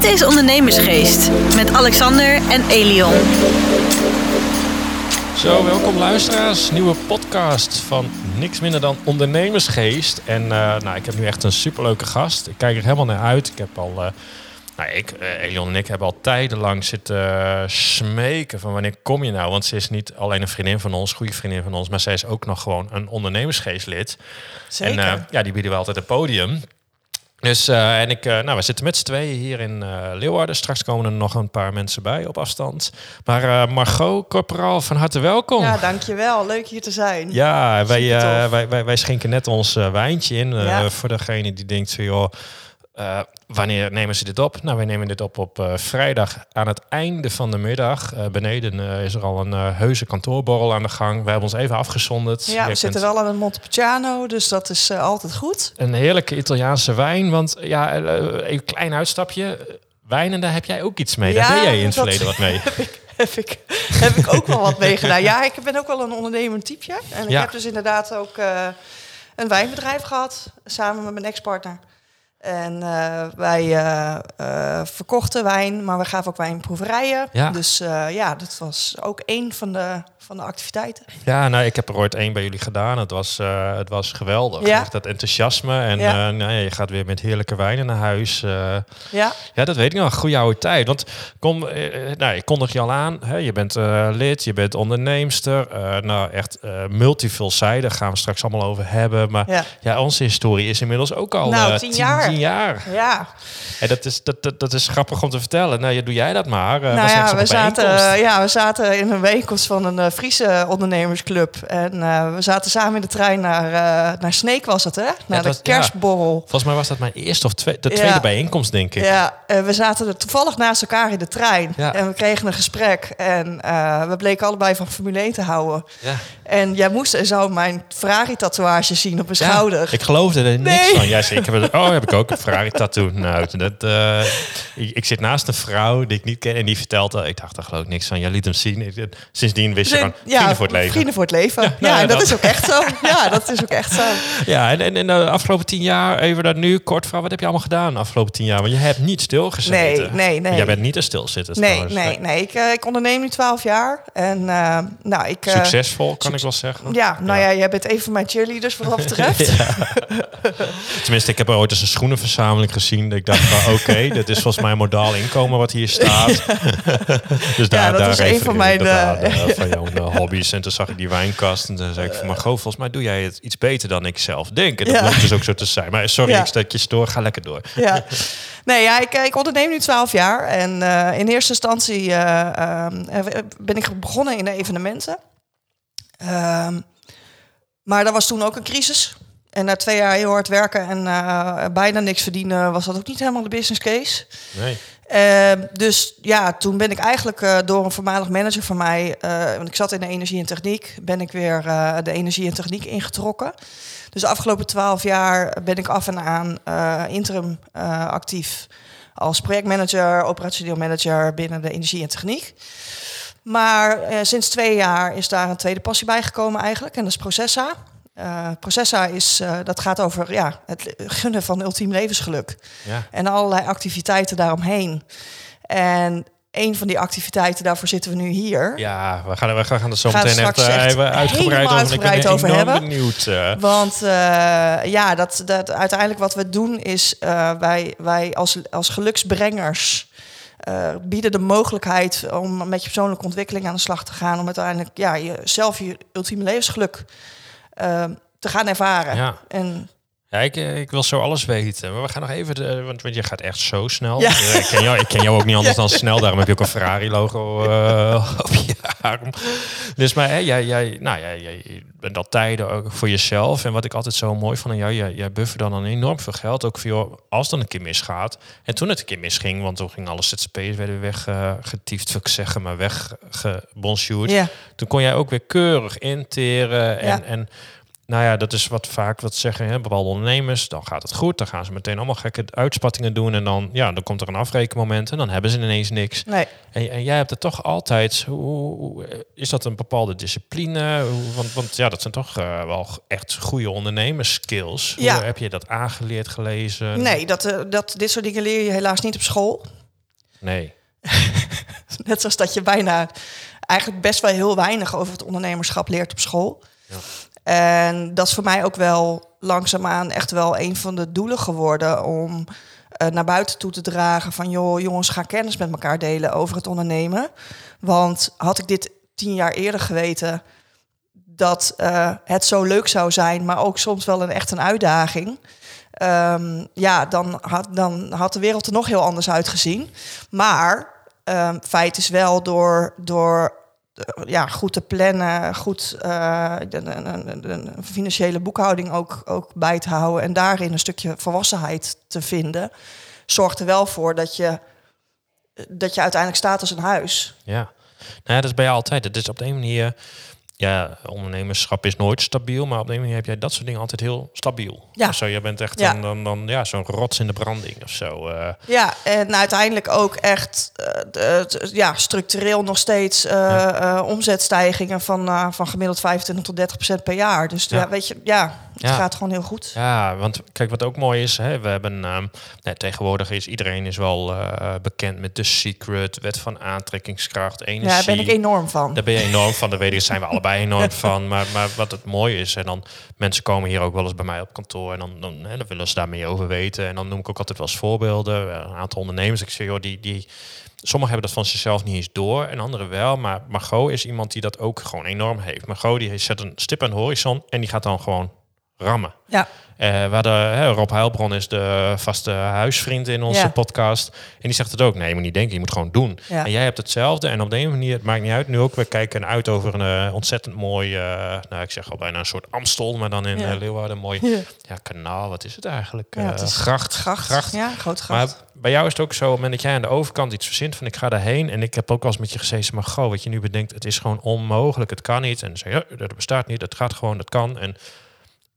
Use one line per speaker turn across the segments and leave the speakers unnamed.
Dit is Ondernemersgeest met Alexander en Elion.
Zo, welkom luisteraars. Nieuwe podcast van niks minder dan Ondernemersgeest. En uh, nou, ik heb nu echt een superleuke gast. Ik kijk er helemaal naar uit. Ik heb al... Uh, nou, ik, uh, Elion en ik hebben al tijdenlang zitten smeken van wanneer kom je nou? Want ze is niet alleen een vriendin van ons, goede vriendin van ons, maar zij is ook nog gewoon een ondernemersgeestlid.
Zeker.
En ja, die bieden we altijd een podium. Dus, uh, en ik, uh, nou, we zitten met z'n tweeën hier in uh, Leeuwarden. Straks komen er nog een paar mensen bij op afstand. Maar Margot Corporaal, van harte welkom.
Ja, dankjewel. Leuk hier te zijn.
Ja, wij, wij, wij, wij, schenken net ons wijntje in. Ja. Voor degene die denkt van, joh, uh, wanneer nemen ze dit op? Nou, wij nemen dit op op uh, vrijdag aan het einde van de middag. Uh, beneden is er al een heuse kantoorborrel aan de gang. We hebben ons even afgezonderd.
Ja, we zitten wel aan een Montepulciano, dus dat is altijd goed.
Een heerlijke Italiaanse wijn, want ja, een klein uitstapje. Wijnen, daar heb jij ook iets mee. Ja, daar ben jij in het verleden wat mee.
Heb ik, heb ik, heb ik ook wel wat mee gedaan. Ja, ik ben ook wel een ondernemend typeje. En ik heb dus inderdaad ook een wijnbedrijf gehad, samen met mijn ex-partner. En uh, wij uh, uh, verkochten wijn, maar we gaven ook wijnproeverijen. Ja. Dus ja, dat was ook een van de van de activiteiten.
Ja, nou, ik heb er ooit één bij jullie gedaan. Het was, het was geweldig. Ja. dat enthousiasme. En ja. Nou, je gaat weer met heerlijke wijnen naar huis. Ja. ja, dat weet ik nog. Goede oude tijd. Want kom, nou, ik kondig je al aan. Hè? Je bent lid, je bent onderneemster. nou, echt multiveelzijdig. Gaan we straks allemaal over hebben. Maar ja. ja, onze historie is inmiddels ook al
nou, tien, jaar.
Tien jaar.
Ja.
En dat is, dat, dat, dat is grappig om te vertellen. Nou, ja, doe jij dat maar.
nou ja, we zaten, ja, we zaten in een bijeenkomst van een Friese ondernemersclub. En uh, we zaten samen in de trein naar, uh, naar Sneek was het, hè? Naar de kerstborrel. Ja.
Volgens mij was dat mijn eerste of tweede, de tweede ja. bijeenkomst, denk ik.
Ja, we zaten er toevallig naast elkaar in de trein. Ja. En we kregen een gesprek. En we bleken allebei van Formule 1 te houden. Ja. En jij moest en zou mijn Ferrari-tatoeage zien op mijn schouder.
Ik geloofde er niks nee. van. Jij zei, ik heb, oh, heb ik ook een Ferrari-tattoo. Nou, dat, ik, ik, zit naast een vrouw die ik niet ken en die vertelde... Ik dacht, daar geloof ik niks van. Jij liet hem zien. Sindsdien wist je van, ja, vrienden voor het leven.
Vrienden voor het leven. Ja, ja, dat, dat, is ook echt zo. Ja, dat is ook echt zo.
Ja, en, en, en de afgelopen tien jaar, even dat nu kort vrouw, wat heb je allemaal gedaan de afgelopen tien jaar? Want je hebt niet stilgezeten.
Nee, nee, nee.
Jij bent niet een stilzitter.
Nee, trouwens. nee, nee. Ik, uh, ik onderneem nu twaalf jaar. En nou, ik...
Succesvol, kan ik wel zeggen.
Ja, nou ja, jij bent een van mijn cheerleaders wat dat betreft.
Tenminste, ik heb er ooit eens een schoenenverzameling gezien. Ik dacht van, oké, okay, dit is volgens mij modaal inkomen wat hier staat.
dus daar, ja, dat daar is een van mijn...
van jouw hobby's. En toen zag ik die wijnkast en toen zei ik van, maar goh, volgens mij doe jij het iets beter dan ik zelf denk. En dat ja. dus ook zo te zijn. Maar sorry, ik stek je stoor, ga lekker door.
Ja. Nee, ja, ik, ik onderneem nu 12 jaar. En uh, in eerste instantie uh, uh, ben ik begonnen in de evenementen. Ehm, maar dat was toen ook een crisis. En na twee jaar heel hard werken en bijna niks verdienen, was dat ook niet helemaal de business case.
Nee.
Uh, dus ja, toen ben ik eigenlijk uh, door een voormalig manager van mij, uh, want ik zat in de energie en techniek, ben ik weer de energie en techniek ingetrokken. Dus de afgelopen twaalf jaar ben ik af en aan interim actief als projectmanager, operationeel manager binnen de energie en techniek. Maar sinds twee jaar is daar een tweede passie bijgekomen eigenlijk, en dat is Processa. Uh, Processa is, uh, dat gaat over ja, het gunnen van ultiem levensgeluk. Ja. En allerlei activiteiten daaromheen. En een van die activiteiten, daarvoor zitten we nu hier.
Ja, we gaan, we gaan er zo meteen echt, uh, even uitgebreid,
uitgebreid over,
over
hebben.
benieuwd.
Want ja, dat, dat, uiteindelijk wat we doen is, wij, wij als, als geluksbrengers... bieden de mogelijkheid om met je persoonlijke ontwikkeling aan de slag te gaan. Om uiteindelijk ja, jezelf je ultieme levensgeluk uh, te gaan ervaren. Ja. En
ja, ik, eh, ik, wil zo alles weten. Maar we gaan nog even, de, want, want je gaat echt zo snel. Ja. Ik, ken jou, ik ken jou ook niet anders dan snel. Daarom heb je ook een Ferrari-logo uh, op je arm. Dus maar hè, jij, jij, nou, jij, jij bent al tijden ook voor jezelf. En wat ik altijd zo mooi vond aan jou, jij, jij buffert dan, enorm veel geld. Ook voor als dan een keer misgaat. En toen het een keer misging, want toen ging alle ZZP'ers werden weggetiefd, wil ik zeggen, maar weggebonsjoerd. Ja. Toen kon jij ook weer keurig interen en... Ja. en nou ja, dat is wat vaak wat zeggen hè, bepaalde ondernemers. Dan gaat het goed, dan gaan ze meteen allemaal gekke uitspattingen doen. En dan, ja, dan komt er een afrekenmoment en dan hebben ze ineens niks.
Nee.
En, en jij hebt het toch altijd. Hoe, hoe, is dat een bepaalde discipline? Hoe, want, want ja, dat zijn toch uh, wel echt goede ondernemerskills. Hoe
ja.
heb je dat aangeleerd, gelezen?
Nee, dat, uh, dat, dit soort dingen leer je helaas niet op school.
Nee.
Net zoals dat je bijna eigenlijk best wel heel weinig over het ondernemerschap leert op school.
Ja.
En dat is voor mij ook wel langzaamaan echt wel een van de doelen geworden om eh, naar buiten toe te dragen van joh, jongens, ga kennis met elkaar delen over het ondernemen. Want had ik dit tien jaar eerder geweten dat eh, het zo leuk zou zijn, maar ook soms wel een echt een uitdaging. Ehm, ja, dan had, dan had de wereld er nog heel anders uitgezien. Maar ehm, feit is wel door, door ja, goed te plannen, goed eh, een, een, een financiële boekhouding ook, ook bij te houden en daarin een stukje volwassenheid te vinden, zorgt er wel voor dat je, dat je uiteindelijk staat als een huis.
Ja. Nou ja, dat is bij jou altijd. Het is op de een manier ja, ondernemerschap is nooit stabiel, maar op een manier heb jij dat soort dingen altijd heel stabiel.
Ja.
Zo, jij bent echt
Ja.
dan, dan, dan ja, zo'n rots in de branding of zo. eh.
Ja, en uiteindelijk ook echt eh, de- de- ja, structureel nog steeds eh, omzetstijgingen van, van gemiddeld 25 tot 30 procent per jaar. Dus. Ja. weet je, ja, het gaat gewoon heel goed.
Ja, want kijk, wat ook mooi is, hè, we hebben ehm, nee, tegenwoordig is iedereen is wel eh, bekend met The Secret, wet van aantrekkingskracht, energie.
Ja, daar ben ik enorm van.
Daar ben je enorm van, daar weet ik, zijn we allebei enorm van. Maar, maar wat het mooie is, en dan mensen komen hier ook wel eens bij mij op kantoor en dan, dan, hè, dan willen ze daar meer over weten. En dan noem ik ook altijd wel eens voorbeelden. Een aantal ondernemers, ik zeg, joh, die, die, sommigen hebben dat van zichzelf niet eens door en anderen wel. Maar Margot is iemand die dat ook gewoon enorm heeft. Margot die zet een stip aan de horizon en die gaat dan gewoon rammen.
Ja,
waar de, hè, Rob Heilbron is de vaste huisvriend in onze
Ja.
podcast. En die zegt het ook. Nee, je moet niet denken, je moet gewoon doen.
Ja.
En jij hebt hetzelfde. En op de een manier, het maakt niet uit. Nu ook, we kijken uit over een eh, ontzettend mooi, eh, nou ik zeg al bijna een soort Amstel, maar dan in
Ja.
Leeuwarden. Mooi
Ja.
kanaal, wat is het eigenlijk?
Ja, het is
gracht.
gracht. Ja, grote gracht.
Maar bij jou is het ook zo, op het moment dat jij aan de overkant iets verzint van ik ga daarheen. En ik heb ook wel eens met je gezeten, maar goh, wat je nu bedenkt, het is gewoon onmogelijk, het kan niet. En dan zeg je, ja, dat bestaat niet, dat gaat gewoon, dat kan. En,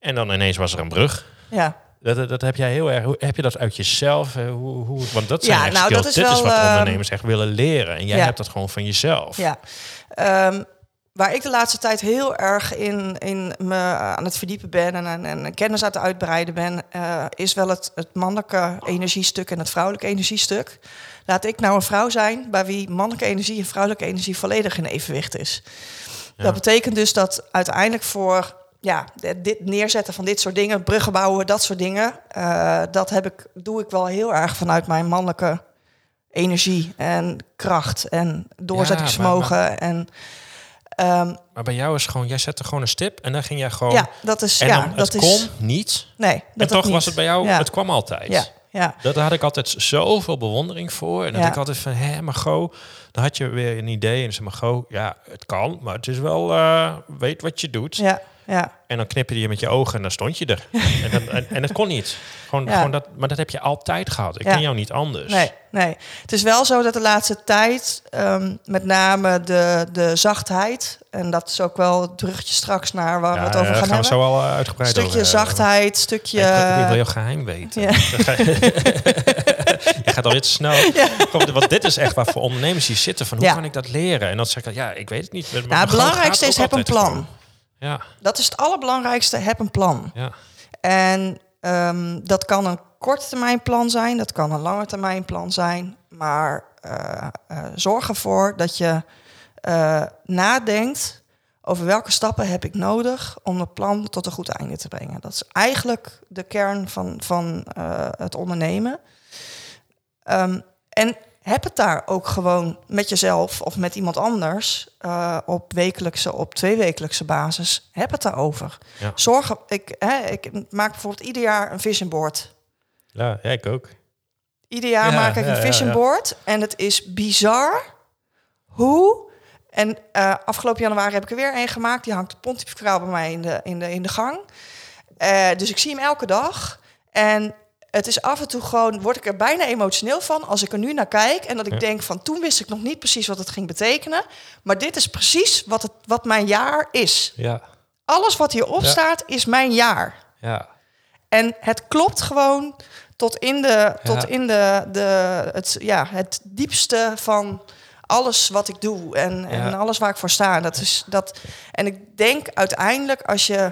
en dan ineens was er een brug.
ja.
Dat, dat, heb jij heel erg. Hoe, heb je dat uit jezelf? Eh, Hoe, hoe, want dat zijn
Ja,
echt
nou,
skills.
dat is
Dit is
wel,
wat
ehm,
ondernemers echt willen leren. En jij
ja.
hebt dat gewoon van jezelf.
Ja. Ehm, waar ik de laatste tijd heel erg in, in me aan het verdiepen ben en, en, en kennis aan het uitbreiden ben, eh, is wel het, het mannelijke energiestuk en het vrouwelijke energiestuk. Laat ik nou een vrouw zijn bij wie mannelijke energie en vrouwelijke energie volledig in evenwicht is.
Ja.
Dat betekent dus dat uiteindelijk voor ja, dit neerzetten van dit soort dingen, bruggen bouwen, dat soort dingen, eh, dat heb ik, doe ik wel heel erg vanuit mijn mannelijke energie en kracht en doorzettingsvermogen. En ehm,
Maar bij jou is gewoon, jij zette gewoon een stip en dan ging jij gewoon.
ja, dat is.
en
ja,
dan,
dat
het
is.
kon niet.
Nee,
En
dat
toch
ook niet.
was het bij jou,
Ja.
het kwam altijd.
Ja, ja,
Dat daar had ik altijd zoveel bewondering voor. En dat
Ja.
ik altijd van, hé, Margot, dan had je weer een idee. En dan zei Margot, ja, het kan, maar het is wel, eh, weet wat je doet.
ja, ja.
En dan knipte je met je ogen en dan stond je er. en, dan, en, en het kon niet. Gewoon,
Ja.
gewoon dat, maar dat heb je altijd gehad. Ik
Ja.
ken jou niet anders.
Nee, nee. Het is wel zo dat de laatste tijd, ehm, met name de, de zachtheid, en dat is ook wel het bruggetje straks naar waar we het over gaan,
gaan we
hebben.
zo al eh, uitgebreid
stukje
over.
zachtheid, stukje.
Ik, ik wil jouw geheim weten.
Ja.
je gaat al iets snel. Gewoon, Want dit is echt waar voor ondernemers die zitten van hoe
Ja.
kan ik dat leren? En dan zeg ik, ja, ik weet het niet. Maar
Nou, het belangrijkste is heb een plan.
gewoon. Ja,
Dat is het allerbelangrijkste, heb een plan.
ja.
En ehm, dat kan een korte termijn plan zijn, dat kan een lange termijn plan zijn. Maar eh, eh, zorg ervoor dat je eh, nadenkt over welke stappen heb ik nodig om het plan tot een goed einde te brengen. Dat is eigenlijk de kern van, van het ondernemen. Ehm, en heb het daar ook gewoon met jezelf of met iemand anders eh, op wekelijkse, op tweewekelijkse basis. Heb het daarover.
Ja.
Zorg, ik, hè, ik maak bijvoorbeeld ieder jaar een vision board.
Ja, ik ook.
Ieder jaar
Ja,
maak ik een vision board. En het is bizar hoe. En eh, afgelopen januari heb ik er weer een gemaakt. Die hangt pontificaal bij mij in de, in de, in de gang. Eh, dus ik zie hem elke dag. En het is af en toe gewoon, word ik er bijna emotioneel van als ik er nu naar kijk. En dat ik
Ja.
denk van toen wist ik nog niet precies wat het ging betekenen. Maar dit is precies wat, het, wat mijn jaar is.
Ja,
Alles wat hierop
Ja.
staat is mijn jaar.
ja.
En het klopt gewoon tot in, de, tot in de, de, het, ja, het diepste van alles wat ik doe en, en alles waar ik voor sta. Dat is, dat, en ik denk uiteindelijk als je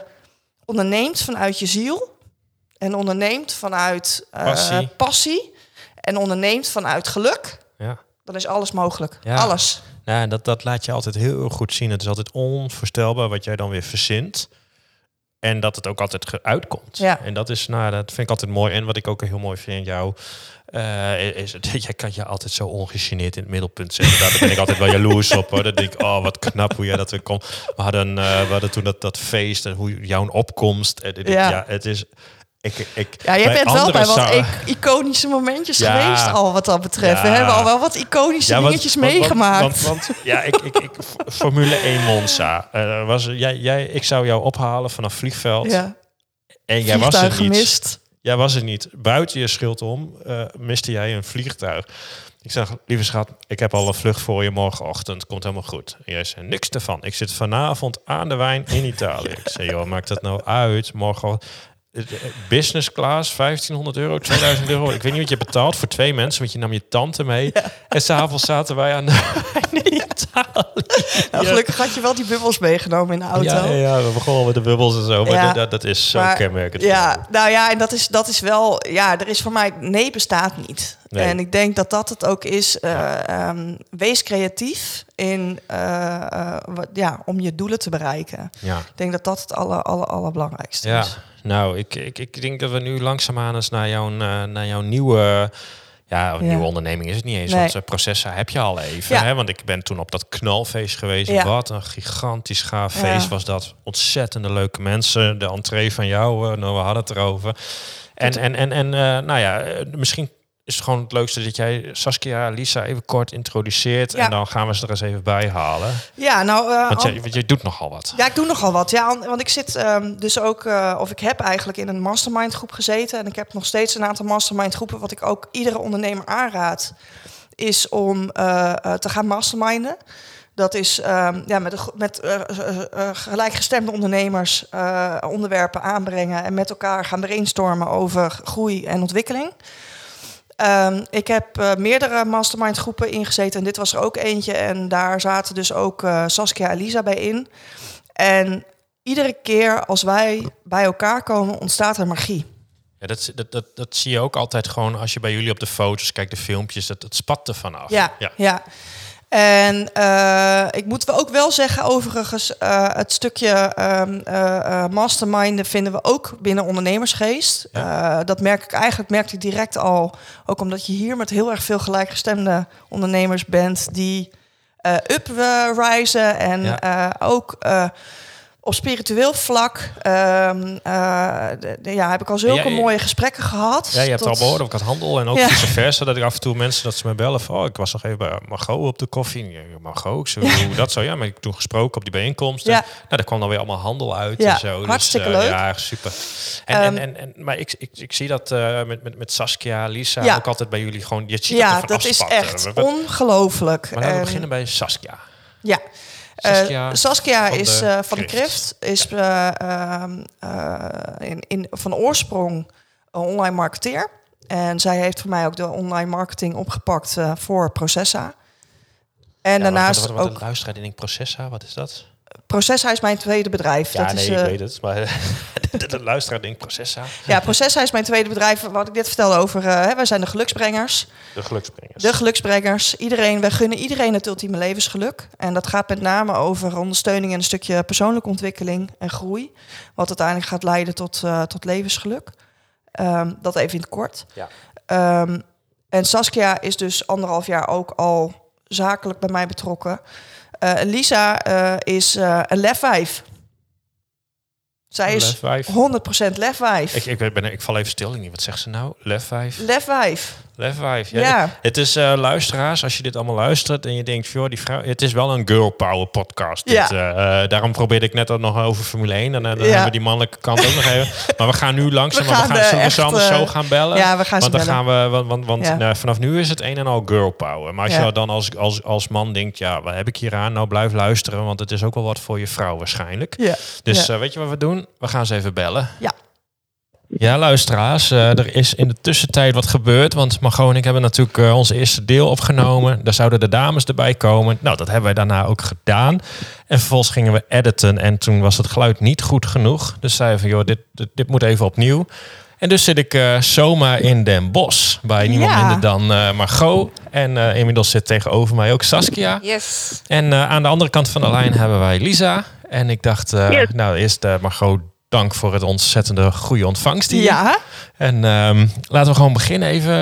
onderneemt vanuit je ziel en onderneemt vanuit eh,
Passie.
passie en onderneemt vanuit geluk,
ja.
Dan is alles mogelijk.
Ja.
Alles.
Ja, en dat, dat laat je altijd heel goed zien. Het is altijd onvoorstelbaar wat jij dan weer verzint. En dat het ook altijd uitkomt.
Ja.
En dat is, nou, dat vind ik altijd mooi. En wat ik ook heel mooi vind in jou, eh, is het, jij kan je altijd zo ongegeneerd in het middelpunt zetten. Daar ben ik altijd wel jaloers op. Hoor. Dan denk ik, oh, wat knap hoe jij dat weer komt. We hadden, eh, we hadden toen dat, dat feest en hoe jouw opkomst. En,
ja.
het is. Ik, ik,
Ja, jij
bij
bent wel bij wat
zou-
iconische momentjes
Ja.
geweest al wat dat betreft. We hebben al wel wat iconische dingetjes
want-
meegemaakt.
Want, want, ja, ik, ik, ik, Formule 1 Monza. Eh, was, jij, jij, ik zou jou ophalen vanaf vliegveld.
ja,
En jij was er niet.
gemist.
Jij was er niet. Buiten je schild om eh, miste jij een vliegtuig. Ik zeg, lieve schat, ik heb al een vlucht voor je morgenochtend. Komt helemaal goed. En jij zei, niks ervan. Ik zit vanavond aan de wijn in Italië. ik zei, joh, maakt dat nou uit? Morgen business class, 1500 euro, 2000 euro. Ik weet niet wat je betaalt voor twee mensen, want je nam je tante mee. En s'avonds zaten wij aan de.
Nou, gelukkig had je wel die bubbels meegenomen in de auto.
Ja, ja, ja, we begonnen met de bubbels en zo. Maar
Ja.
dat- dat, is zo
Maar,
kenmerkend.
Ja, nou ja, en dat is, dat is wel... Ja, er is voor mij... Nee bestaat niet.
Nee.
En ik denk dat dat het ook is. eh, ehm, wees creatief in, eh, eh, wat, ja, om je doelen te bereiken.
ja.
Ik denk dat dat het aller, aller, allerbelangrijkste
Ja,
is.
Nou, ik, ik, ik denk dat we nu langzaamaan eens naar jouw, eh, naar jouw nieuwe... Ja, een
Ja.
nieuwe onderneming is het niet eens,
Nee.
want uh, Processa heb je al even.
Ja.
Hè? Want ik ben toen op dat knalfeest geweest.
Ja.
Wat een gigantisch gaaf feest was dat. Ontzettende leuke mensen. De entree van jou, eh, nou, we hadden het erover. En, en, en, en eh, nou ja, eh, misschien is het gewoon het leukste dat jij Saskia, Lisa even kort introduceert.
Ja.
En dan gaan we ze er eens even bij halen.
Ja, nou... eh,
Want jij, want jij doet nogal wat.
Ja, ik doe nogal wat. Ja, want ik zit ehm, dus ook, eh, of ik heb eigenlijk in een mastermind groep gezeten. En ik heb nog steeds een aantal mastermind groepen. Wat ik ook iedere ondernemer aanraad, is om eh, te gaan masterminden. Dat is ehm, ja, met, met gelijkgestemde ondernemers onderwerpen aanbrengen en met elkaar gaan brainstormen over groei en ontwikkeling. Ehm, ik heb eh, meerdere mastermind groepen ingezeten en dit was er ook eentje. En daar zaten dus ook eh, Saskia en Lisa bij in. En iedere keer als wij bij elkaar komen, ontstaat er magie.
Ja, dat, dat, dat, dat zie je ook altijd gewoon als je bij jullie op de foto's kijkt, de filmpjes, dat het spat er vanaf.
Ja,
ja.
ja. En eh, ik moet wel ook wel zeggen, overigens, eh, het stukje ehm eh, masterminden vinden we ook binnen ondernemersgeest. Dat merk ik eigenlijk, merkte ik direct al, ook omdat je hier met heel erg veel gelijkgestemde ondernemers bent die eh uprisen en
Ja.
ook op spiritueel vlak ehm, eh, de- de- ja, heb ik al zulke
Ja, ja.
mooie gesprekken gehad.
Ja, je hebt
Tot-
al behoord, ik had handel en ook
Ja.
vice versa. Dat ik af en toe mensen dat ze me bellen van, oh, ik was nog even bij Margot op de koffie. Margot, ik zo, hoe dat zo? Ja, maar ik toen gesproken op die bijeenkomst. En,
Ja.
nou, daar kwam dan weer allemaal handel uit
Ja,
en zo.
hartstikke
dus,
leuk.
Ja, super. En,
Ehm,
en, en, maar ik, ik, ik zie dat eh, met, met, met Saskia, Lisa,
Ja.
ook altijd bij jullie gewoon, je ziet
Ja,
dat
is echt ongelooflijk.
Maar laten we
En-
beginnen bij Saskia.
Ja.
Saskia
Eh, Saskia
van
is
de
eh, van de
Krift.
Is eh, ehm, eh, in, in, van oorsprong een online marketeer. En zij heeft voor mij ook de online marketing opgepakt voor Processa. En
Ja,
daarnaast
wat, wat, wat,
ook...
een luisteraar die denkt, Processa, wat is dat?
Processa is mijn tweede bedrijf.
Ja,
dat
nee,
is,
ik weet het. Maar de, luisteraar denkt Processa.
ja, Processa is mijn tweede bedrijf. Wat ik net vertelde over... hè, wij zijn de geluksbrengers.
De geluksbrengers.
De geluksbrengers. Iedereen, wij gunnen iedereen het ultieme levensgeluk. En dat gaat met name over ondersteuning en een stukje persoonlijke ontwikkeling en groei. Wat uiteindelijk gaat leiden tot, eh, tot levensgeluk. Ehm, dat even in het kort.
Ja.
Ehm, en Saskia is dus anderhalf jaar ook al zakelijk bij mij betrokken. Eh, Lisa is eh, een lefwijf. Zij is
Lefwijf.
100% lefwijf.
Ik, ik, ben, ik val even stil. Wat zegt ze nou? Lef 5?
Lefwijf.
Lef 5. Ja,
Ja.
Het is eh, luisteraars, als je dit allemaal luistert en je denkt, joh, die vrouw, het is wel een girl power podcast.
Ja.
eh, eh, daarom probeerde ik net ook nog over Formule 1. En dan
Ja.
hebben we die mannelijke kant ook nog even. Maar we gaan nu langzaam,
We gaan,
we
echt,
ze anders zo gaan bellen.
Ja, we gaan
want dan
bellen.
gaan we, want, want, want nou, vanaf nu is het een en al girl power. Maar als je dan als, als, als man denkt, ja, wat heb ik hier aan? Nou, blijf luisteren, want het is ook wel wat voor je vrouw waarschijnlijk.
Ja.
Dus weet je wat we doen? We gaan ze even bellen.
Ja.
Ja, luisteraars, eh, er is in de tussentijd wat gebeurd. Want Margot en ik hebben natuurlijk eh, onze eerste deel opgenomen. Daar zouden de dames erbij komen. Nou, dat hebben wij daarna ook gedaan. En vervolgens gingen we editen. En toen was het geluid niet goed genoeg. Dus zeiden van, joh, dit, dit, dit moet even opnieuw. En dus zit ik uh, zomaar in Den Bosch bij niemand
Ja.
minder dan eh, Margot. En eh, inmiddels zit tegenover mij ook Saskia.
Yes.
En eh, aan de andere kant van de lijn hebben wij Lisa. En ik dacht, eh,
Yes.
nou eerst eh, Margot, dank voor het ontzettende goede ontvangst hier.
Ja,
En ehm, laten we gewoon beginnen even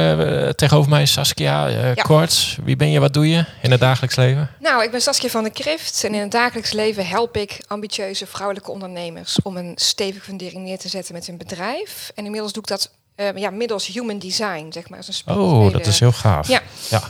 eh, tegenover mij Saskia.
Ja.
Kort, wie ben je, wat doe je in het dagelijks leven?
Nou, ik ben Saskia van de Krift en in het dagelijks leven help ik ambitieuze vrouwelijke ondernemers om een stevige fundering neer te zetten met hun bedrijf. En inmiddels doe ik dat eh, ja, middels human design, zeg maar. Als een
Oh, dat is heel gaaf.
Ja.
ja.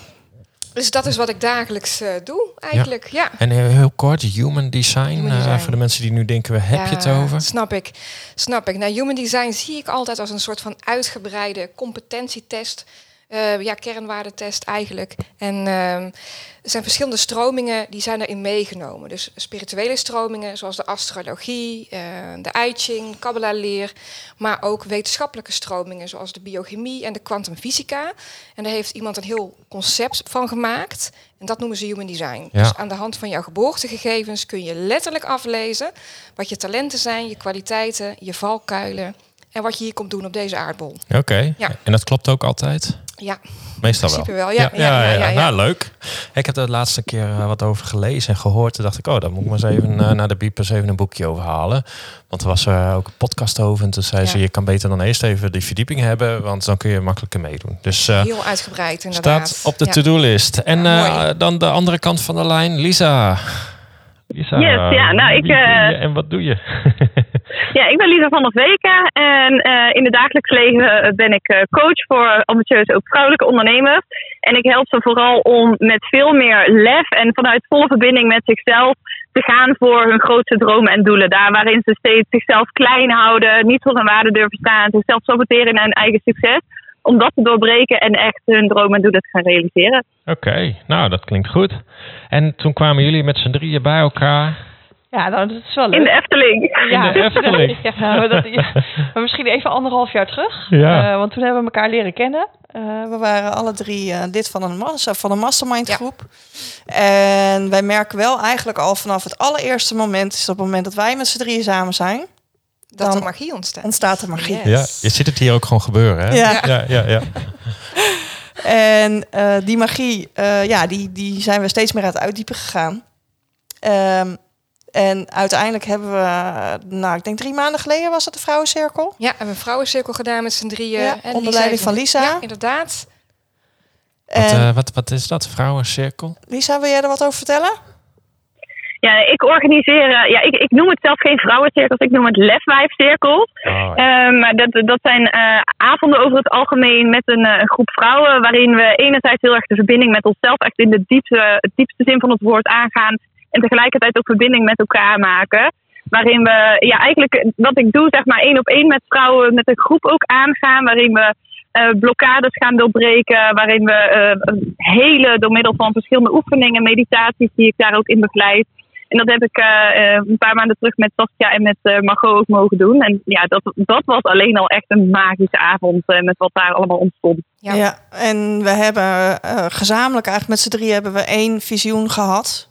Dus dat is wat ik dagelijks eh, doe, eigenlijk. Ja.
En heel, heel kort, human design.
Human
eh,
design.
voor de mensen die nu denken, waar heb je het over?
Snap ik. Snap ik. Nou, human design zie ik altijd als een soort van uitgebreide competentietest. Eh, ja, kernwaardetest eigenlijk. En ehm, er zijn verschillende stromingen die zijn erin meegenomen. Dus spirituele stromingen zoals de astrologie, eh, de I Ching, Kabbalah-leer. Maar ook wetenschappelijke stromingen zoals de biochemie en de kwantumfysica. En daar heeft iemand een heel concept van gemaakt. En dat noemen ze human design.
Ja.
Dus aan de hand van jouw geboortegegevens kun je letterlijk aflezen wat je talenten zijn, je kwaliteiten, je valkuilen en wat je hier komt doen op deze aardbol.
Oké,
Ja.
en dat klopt ook altijd?
Ja,
Meestal wel.
wel. Ja, ja, ja, ja, ja.
Nou, leuk. Ik heb er de laatste keer eh, wat over gelezen en gehoord. Toen dacht ik, oh, daar moet ik maar eens even eh, naar de Biepers even een boekje over halen. Want er was er ook een podcast over. En toen zei ze, je kan beter dan eerst even die verdieping hebben. Want dan kun je makkelijker meedoen. Dus eh,
Heel uitgebreid inderdaad.
staat op de
Ja.
to-do-list. En eh, dan de andere kant van de lijn, Lisa. Lisa,
Yes, ja, nou, ik,
wie ben
eh,
je en wat doe je?
Ja, ik ben Lisa van der Veken en eh, in het dagelijks leven ben ik eh, coach voor ambitieuze ook vrouwelijke ondernemers. En ik help ze vooral om met veel meer lef en vanuit volle verbinding met zichzelf te gaan voor hun grootste dromen en doelen. Daar waarin ze steeds zichzelf klein houden, niet voor hun waarde durven staan, zichzelf saboteren in hun eigen succes. Om dat te doorbreken en echt hun dromen en doelen te gaan realiseren.
Oké, nou dat klinkt goed. En toen kwamen jullie met z'n drieën bij elkaar.
Ja, nou, dat is wel leuk.
In de Efteling.
ja.
In de Efteling.
ja, maar, dat, ja, maar misschien even anderhalf jaar terug.
Ja.
Eh, want toen hebben we elkaar leren kennen.
Eh, we waren alle drie eh, lid van een, massa, van een mastermind
Ja.
groep. En wij merken wel eigenlijk al vanaf het allereerste moment... is op het moment dat wij met z'n drieën samen zijn...
Dat
Dan
er magie ontstaat.
ontstaat er magie.
Yes.
Ja, je ziet het hier ook gewoon gebeuren, hè?
Ja.
ja, ja. ja.
En eh, die magie, eh, ja, die, die zijn we steeds meer aan het uitdiepen gegaan. Ehm, en uiteindelijk hebben we, nou, ik denk drie maanden geleden was het de vrouwencirkel.
Ja, we hebben een vrouwencirkel gedaan met z'n drieën.
Ja,
En
onder leiding van Lisa.
Ja, inderdaad.
En
Wat, eh, wat, wat is dat? Vrouwencirkel?
Lisa, wil jij er wat over vertellen?
Ja, ik organiseer, eh, ja, ik, ik noem het zelf geen vrouwencirkels, ik noem het lefwijfcirkels.
Oh, ja.
Ehm, maar dat, dat zijn eh, avonden over het algemeen met een, eh, een groep vrouwen, waarin we enerzijds heel erg de verbinding met onszelf echt in de diepste, het diepste zin van het woord aangaan. En tegelijkertijd ook verbinding met elkaar maken. Waarin we, ja, eigenlijk wat ik doe, zeg maar één op één met vrouwen, met een groep ook aangaan. Waarin we eh, blokkades gaan doorbreken. Waarin we eh, hele, door middel van verschillende oefeningen, meditaties, die ik daar ook in begeleid. En dat heb ik eh, eh, een paar maanden terug met Saskia en met eh, Margot ook mogen doen. En ja, dat, dat was alleen al echt een magische avond eh, met wat daar allemaal ontstond.
Ja.
en we hebben eh, gezamenlijk eigenlijk met z'n drie hebben we één visioen gehad.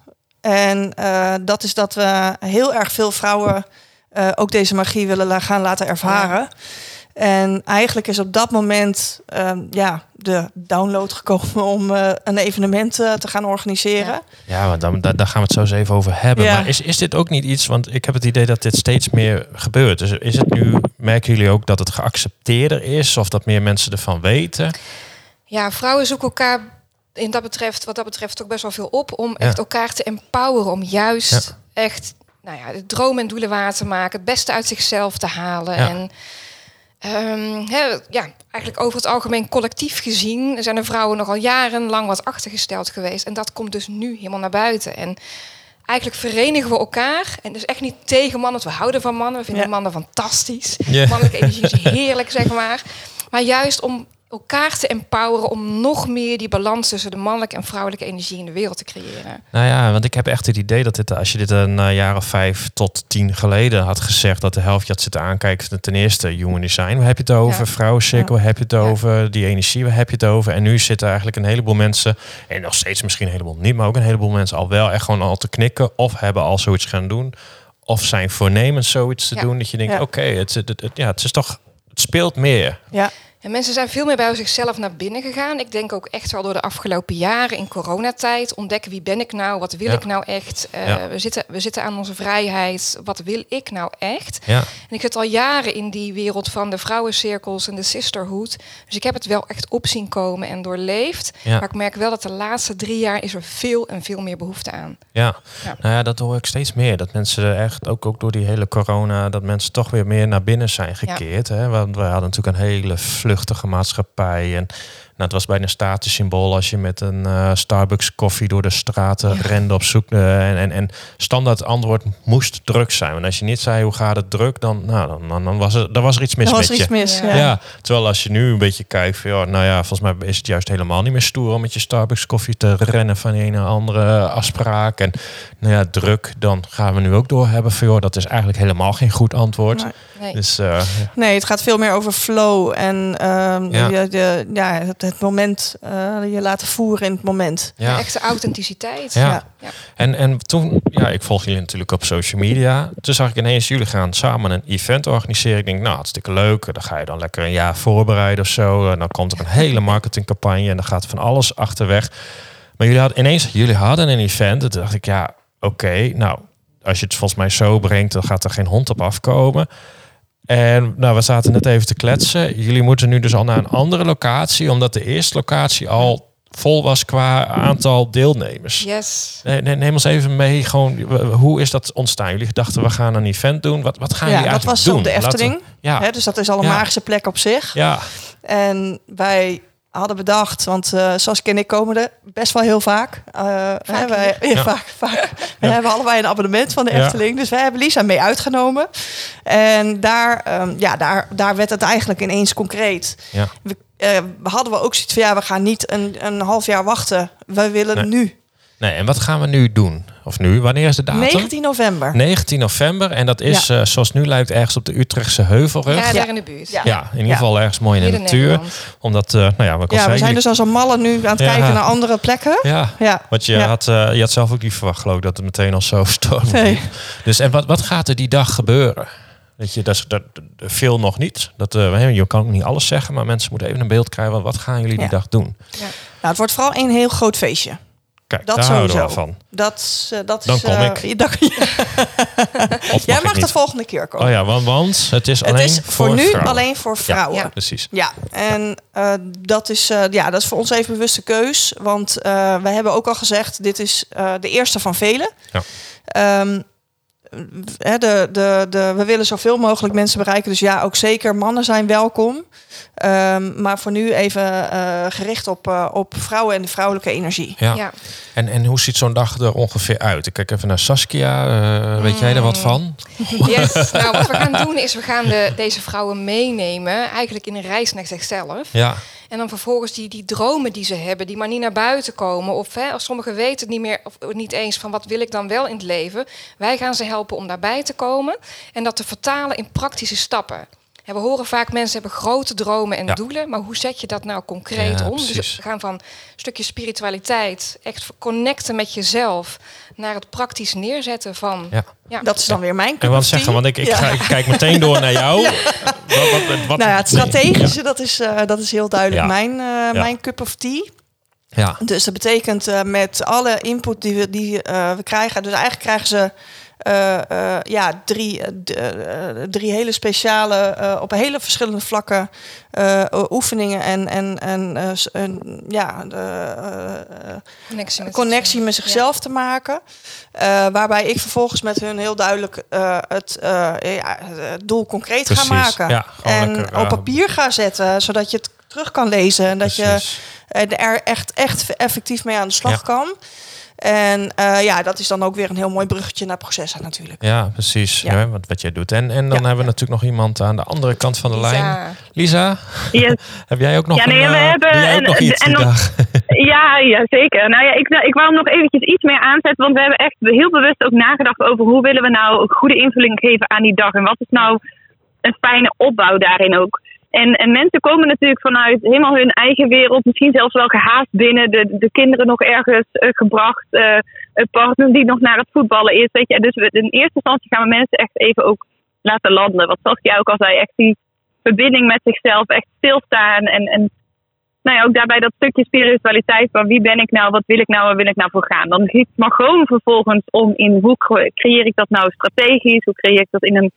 En eh, dat is dat we heel erg veel vrouwen eh, ook deze magie willen gaan laten ervaren. En eigenlijk is op dat moment ehm, ja, de download gekomen om eh, een evenement te gaan organiseren.
Ja, maar dan, daar, daar gaan we het zo eens even over hebben.
Ja.
Maar is, is dit ook niet iets, want ik heb het idee dat dit steeds meer gebeurt. Dus is het nu, merken jullie ook dat het geaccepteerder is of dat meer mensen ervan weten?
Ja, vrouwen zoeken elkaar in dat betreft, wat dat betreft ook best wel veel op om
Ja.
echt elkaar te empoweren, om juist echt nou ja, de dromen en doelen waar te maken, het beste uit zichzelf te halen.
Ja.
En ehm, hè, ja, eigenlijk over het algemeen collectief gezien zijn de vrouwen nogal jarenlang wat achtergesteld geweest. En dat komt dus nu helemaal naar buiten. En eigenlijk verenigen we elkaar. En dus echt niet tegen mannen, want we houden van mannen. We vinden
Ja.
mannen fantastisch.
Ja.
Mannelijke energie is heerlijk, zeg maar. Maar juist om elkaar te empoweren om nog meer die balans tussen de mannelijke en vrouwelijke energie in de wereld te creëren.
Nou ja, want ik heb echt het idee dat dit, als je dit een eh, jaar of vijf tot tien geleden had gezegd, dat de helft je had zitten aankijken. Ten eerste human design, waar heb je het over?
Ja.
Vrouwencirkel, waar heb je het over? Die energie, waar heb je het over? En nu zitten eigenlijk een heleboel mensen, en nog steeds misschien een heleboel niet, maar ook een heleboel mensen al wel echt gewoon al te knikken of hebben al zoiets gaan doen. Of zijn voornemens zoiets te
Ja.
doen dat je denkt, oké, het, het, het, ja, het is toch het speelt meer.
Ja.
En mensen zijn veel meer bij zichzelf naar binnen gegaan. Ik denk ook echt wel door de afgelopen jaren in coronatijd. Ontdekken wie ben ik nou? Wat wil
Ja.
ik nou echt?
Ja.
we, zitten, we zitten aan onze vrijheid. Wat wil ik nou echt?
Ja,
En ik zit al jaren in die wereld van de vrouwencirkels en de sisterhood. Dus ik heb het wel echt op zien komen en doorleefd.
Ja.
Maar ik merk wel dat de laatste drie jaar is er veel en veel meer behoefte aan.
ja.
Ja.
Nou ja, dat hoor ik steeds meer. Dat mensen echt, ook, ook door die hele corona, dat mensen toch weer meer naar binnen zijn gekeerd. Hè? Want we hadden natuurlijk een hele vluchtige maatschappij. En nou, het was bijna een statussymbool als je met een eh, Starbucks koffie door de straten
Ja.
rende op zoek. eh, en, en, en standaard antwoord moest druk zijn. Want als je niet zei hoe gaat het druk, dan, nou, dan, dan, dan was, er, dan was er iets mis
Er was
met
er
je.
iets mis.
Ja.
Terwijl als je nu een beetje kijkt, van, ja, nou ja, volgens mij is het juist helemaal niet meer stoer om met je Starbucks koffie te rennen van de ene naar andere afspraak. En nou ja, druk, dan gaan we nu ook door hebben van, joh, dat is eigenlijk helemaal geen goed antwoord.
Nee.
Nee.
Dus eh,
Nee, het gaat veel meer over flow en ehm,
Ja.
je, de, ja, het, het moment, eh, je laten voeren in het moment.
ja.
De echte authenticiteit.
Ja.
Ja.
Ja.
En, en toen, ja, ik volg jullie natuurlijk op social media. Toen zag ik ineens, jullie gaan samen een event organiseren. Ik denk, nou, hartstikke leuk. Dan ga je dan lekker een jaar voorbereiden of zo. En dan komt er een hele marketingcampagne en dan gaat van alles achterweg. Maar jullie hadden ineens, jullie hadden een event. En toen dacht ik, ja, oké, nou, als je het volgens mij zo brengt, dan gaat er geen hond op afkomen. En nou, we zaten net even te kletsen. Jullie moeten nu dus al naar een andere locatie, omdat de eerste locatie al vol was qua aantal deelnemers.
Yes.
Nee, nee, neem ons even mee. Gewoon, hoe is dat ontstaan? Jullie dachten we gaan een event doen. Wat, wat gaan
Ja,
jullie
dat
eigenlijk
was
doen?
op de
Laten we-
Efteling.
ja,
dus dat is al een
Ja.
magische plek op zich.
ja,
En wij hadden bedacht, want eh Saskia en ik komen er best wel heel vaak. Eh, hè, wij, ja,
Ja.
vaak, vaak. We hebben allebei een abonnement van de
Ja.
Efteling. Dus wij hebben Lisa mee uitgenomen. En daar, ehm, ja, daar, daar werd het eigenlijk ineens concreet.
ja.
We, eh, we hadden we ook zoiets van, ja, we gaan niet een, een half jaar wachten. We willen
Nee.
nu.
Nee, en wat gaan we nu doen? Of nu? Wanneer is de datum?
19 november.
19 november. En dat is, eh, zoals nu lijkt, ergens op de Utrechtse Heuvelrug.
Ja,
Ja,
daar in de buurt.
Ja.
in ieder
Ja.
geval ergens mooi in de natuur.
Nederland.
Omdat, eh, nou ja, wat ik al
Ja,
zei.
we zijn dus als een malle nu aan het
Ja.
kijken naar andere plekken.
Ja,
Ja.
want je,
Ja.
had, eh, je had zelf ook niet verwacht, geloof ik, dat het meteen al zo storm
Nee.
Dus en wat, wat gaat er die dag gebeuren? Weet je, dat, is- dat, dat- veel nog niet. Dat, eh, je kan ook niet alles zeggen, maar mensen moeten even een beeld krijgen. van Wat gaan jullie die
Ja.
dag doen?
Nou, het wordt vooral een heel groot feestje.
Kijk,
Dat
daar houden we
sowieso.
van.
Dat, is, eh, dat
Dan
is,
kom
eh,
ik.
dan- jij mag de volgende keer komen.
Oh ja, want, want het is
het
alleen
is voor, nu
vrouwen.
alleen voor vrouwen.
Ja,
Ja,
precies.
en eh, dat, is, ja, dat is voor ons even bewuste keus. Want wij hebben ook al gezegd, dit is de eerste van velen.
Ja.
Ehm, hè, de, de, de, we willen zoveel mogelijk mensen bereiken. Dus ja, ook zeker mannen zijn welkom. Ehm, maar voor nu even eh, gericht op, eh, op vrouwen en de vrouwelijke energie.
Ja.
Ja.
En, en hoe ziet zo'n dag er ongeveer uit? Ik kijk even naar Saskia. Eh, weet jij er wat van?
Yes. nou, wat we gaan doen is, we gaan de, deze vrouwen meenemen, eigenlijk in een reis naar zichzelf.
Ja,
En dan vervolgens die, die dromen die ze hebben, die maar niet naar buiten komen. Of hè, als sommigen weten het niet meer, of niet eens van wat wil ik dan wel in het leven. Wij gaan ze helpen om daarbij te komen en dat te vertalen in praktische stappen. En we horen vaak mensen hebben grote dromen en
Ja.
doelen, maar hoe zet je dat nou concreet
Ja,
om? Dus we gaan van een stukje spiritualiteit, echt connecten met jezelf, naar het praktisch neerzetten van.
ja.
Ja.
Dat is dan weer mijn
En
cup
wat
of
zeggen,
tea.
want ik, ik,
Ja.
ga, ik kijk meteen door naar jou. Wat, wat, wat,
Nou ja, het strategische, dat, is, eh, dat is heel duidelijk
Ja.
mijn, eh, mijn cup of tea.
Ja,
Dus dat betekent eh, met alle input die we, die, eh, we krijgen... Dus eigenlijk krijgen ze ja, drie, eh, eh, drie hele speciale... eh, op hele verschillende vlakken eh, oefeningen en, en, en, eh, ja, de, eh, eh,
Connectie met,
connectie met zichzelf te maken. Eh, waarbij ik vervolgens met hun heel duidelijk eh, het, eh, ja, het doel concreet
Precies.
ga maken.
Ja,
en
lekker,
op
eh,
papier ga zetten, zodat je het terug kan lezen. En dat je
precies.
eh, er echt, echt effectief mee aan de slag
Ja.
kan. En eh, ja, dat is dan ook weer een heel mooi bruggetje naar processen natuurlijk.
Ja, precies.
Ja.
Ja. wat, wat jij doet. En, en dan
Ja.
hebben we natuurlijk nog iemand aan de andere kant van de
Lisa.
lijn. Lisa,
Yes.
heb jij ook nog,
Ja, nee,
een,
we
eh,
hebben
doe jij ook
een-
nog iets
en nog-? Ja, ja, zeker. Nou ja, ik, ik wou hem nog eventjes iets meer aanzetten, want we hebben echt heel bewust ook nagedacht over hoe willen we nou een goede invulling geven aan die dag en wat is nou een fijne opbouw daarin ook. En, en mensen komen natuurlijk vanuit helemaal hun eigen wereld, misschien zelfs wel gehaast binnen, de, de kinderen nog ergens eh, gebracht, eh, een partner die nog naar het voetballen is. Weet je. Dus in eerste instantie gaan we mensen echt even ook laten landen. Wat Saskia ook al zei, echt die verbinding met zichzelf, echt stilstaan. En, en nou ja, ook daarbij dat stukje spiritualiteit van wie ben ik nou, wat wil ik nou, waar wil ik nou voor gaan. Dan giet maar gewoon vervolgens om in hoe creëer ik dat nou strategisch, hoe creëer ik dat in een,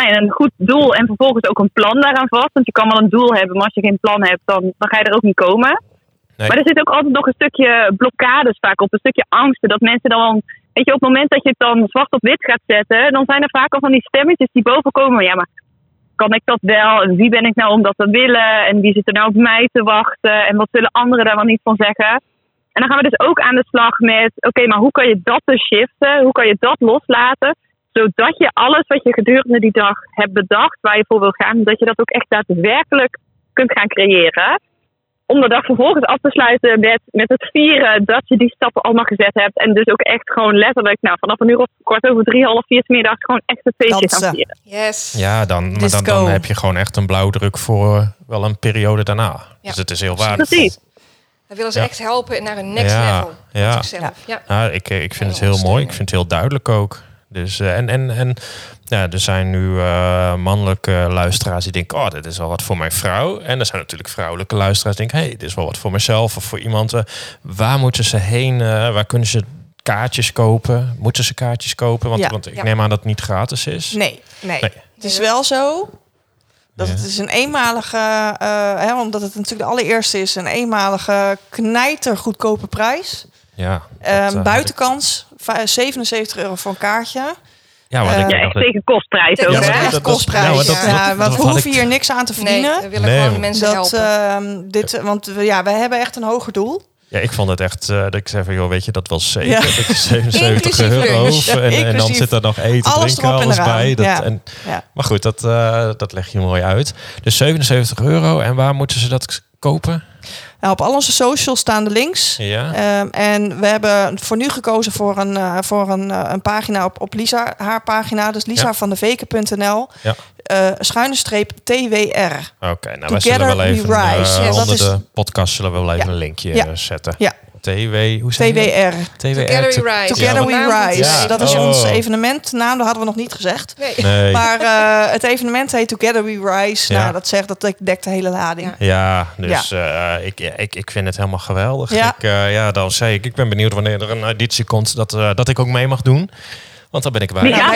nou ja, een goed doel en vervolgens ook een plan daaraan vast. Want je kan wel een doel hebben, maar als je geen plan hebt, dan, dan ga je er ook niet komen.
Nee.
Maar er zit ook altijd nog een stukje blokkades vaak op, een stukje angsten. Dat mensen dan, weet je, op het moment dat je het dan zwart op wit gaat zetten, dan zijn er vaak al van die stemmetjes die boven komen. Ja, maar kan ik dat wel? En wie ben ik nou om dat te willen? En wie zit er nou op mij te wachten? En wat zullen anderen daar wel niet van zeggen? En dan gaan we dus ook aan de slag met, oké, maar hoe kan je dat dus shiften? Hoe kan je dat loslaten? Zodat je alles wat je gedurende die dag hebt bedacht, waar je voor wil gaan, dat je dat ook echt daadwerkelijk kunt gaan creëren om de dag vervolgens af te sluiten met, met het vieren dat je die stappen allemaal gezet hebt. En dus ook echt gewoon letterlijk, nou, vanaf een uur of kwart over drie, half vier middag gewoon echt het feestje gaan vieren.
Yes.
Ja, dan, maar dan, dan heb je gewoon echt een blauwdruk voor wel een periode daarna. Dus het is heel waardevol.
Precies.
Dan willen ze
Ja.
echt helpen naar een next
Ja,
level.
ja.
zichzelf. Ja.
Nou, ik, ik vind het
Heel
mooi. Ik vind het heel duidelijk ook. Dus, eh, en en, en ja, er zijn nu eh, mannelijke luisteraars die denken... oh, dit is wel wat voor mijn vrouw. En er zijn natuurlijk vrouwelijke luisteraars die denken... hey, dit is wel wat voor mezelf of voor iemand. eh, waar moeten ze heen? waar kunnen ze kaartjes kopen? Moeten ze kaartjes kopen? Want,
Ja.
want ik
Ja.
neem aan dat het niet gratis is.
Nee, nee.
Nee.
Het is wel zo dat
Ja.
het is een eenmalige, hè, omdat het natuurlijk de allereerste is, een eenmalige knijtergoedkope prijs.
Ja,
Ehm,
dat, eh,
buitenkans 77 euro voor een kaartje.
Ja, want
eh,
ik
Ja,
denk
echt
dat-
tegen kostprijs
Ja,
ook,
maar
hè?
echt kostprijs.
nou, dat-
ja,
dat-
want
dat
we hoeven
ik-
hier niks aan te
Nee,
verdienen.
we willen
Nee,
gewoon
maar-
mensen
dat,
helpen.
ehm, dit, want we, ja, wij hebben echt een hoger doel.
Ja, ik vond het echt, eh, dat ik zei van, joh, weet je, dat wel zeker.
Ja.
Dat is 77
Inclusief
euro. En, en dan zit er nog eten,
alles
drinken,
en
alles bij. Dat,
Ja.
en,
Ja.
maar goed, dat, eh, dat leg je mooi uit. Dus 77 euro. En waar moeten ze dat kopen?
Nou, op al onze socials staan de links.
Ja.
Ehm, en we hebben voor nu gekozen voor een, eh, voor een, eh, een pagina op, op Lisa, haar pagina. Dus lisa
Ja.
van de Veken.nl.
Ja.
Eh, schuine streep TWR.
Oké, nou wij zullen
Together
wel
we
even
rise.
eh,
Ja, dat
onder
is-
de podcast zullen we wel even
Ja.
een linkje
Ja.
zetten.
Ja.
TW, hoe zeg je dat?
TWR.
TWR.
Together
to-
we rise.
Together
Ja.
We Rise.
Ja.
Dat is
Oh.
ons evenementnaam. Dat hadden we nog niet gezegd.
Nee.
Nee.
Maar eh, het evenement heet Together We Rise.
Ja.
Nou, dat zegt dat dekt de hele lading.
Ja.
Ja, dus eh, ik, ik, ik vind het helemaal geweldig.
Ja.
Ik, eh, ja, dan zei ik, ik ben benieuwd wanneer er een editie komt dat, eh, dat ik ook mee mag doen. Want dan ben ik bij.
Die
Ja,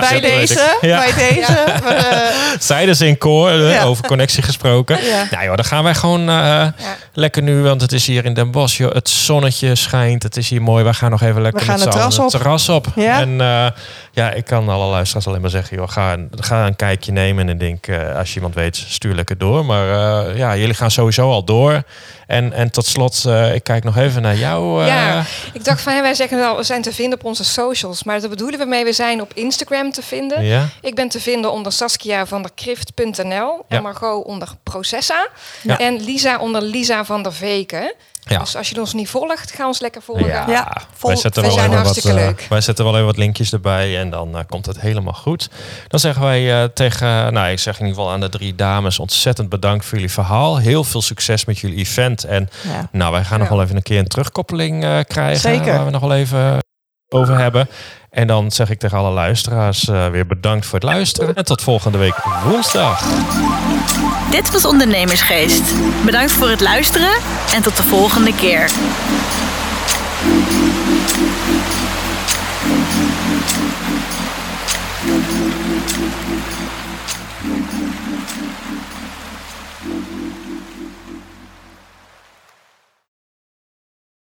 bij deze, bij deze. eh,
Zeiden ze in koor, eh,
Ja.
over connectie gesproken.
Ja.
Nou joh, dan gaan wij gewoon eh, lekker nu, want het is hier in Den Bosch. Joh, het zonnetje schijnt, het is hier mooi. We gaan nog even lekker
We gaan
met
het terras
het terras op.
Ja.
En eh, ja, ik kan alle luisteraars alleen maar zeggen, joh, ga, een- ga een kijkje nemen. En ik denk, eh, als je iemand weet, stuur lekker door. Maar eh, ja, jullie gaan sowieso al door. En, en tot slot, eh, ik kijk nog even naar jou. eh,
Ja, ik dacht van wij zeggen wel, we zijn te vinden op onze socials. Maar daar bedoelen we mee, we zijn op Instagram te vinden.
ja.
Ik ben te vinden onder Saskia van der Krift.nl
Ja.
en Margot onder Processa.
Ja.
En Lisa onder Lisa van der Veken.
Ja.
Dus als je ons niet volgt, ga ons lekker volgen.
Ja,
Ja, vol-
wij, zetten
we
wel
zijn
even wat,
hartstikke
eh,
leuk.
wij zetten wel even wat linkjes erbij en dan eh, komt het helemaal goed. Dan zeggen wij eh, tegen, nou ik zeg in ieder geval aan de drie dames, ontzettend bedankt voor jullie verhaal. Heel veel succes met jullie event. En
ja.
nou, wij gaan nog wel even een keer een terugkoppeling eh, krijgen.
Zeker.
Waar we nog wel even over hebben. En dan zeg ik tegen alle luisteraars eh, weer bedankt voor het luisteren. En tot volgende week woensdag.
Dit was Ondernemersgeest. Bedankt voor het luisteren en tot de volgende keer.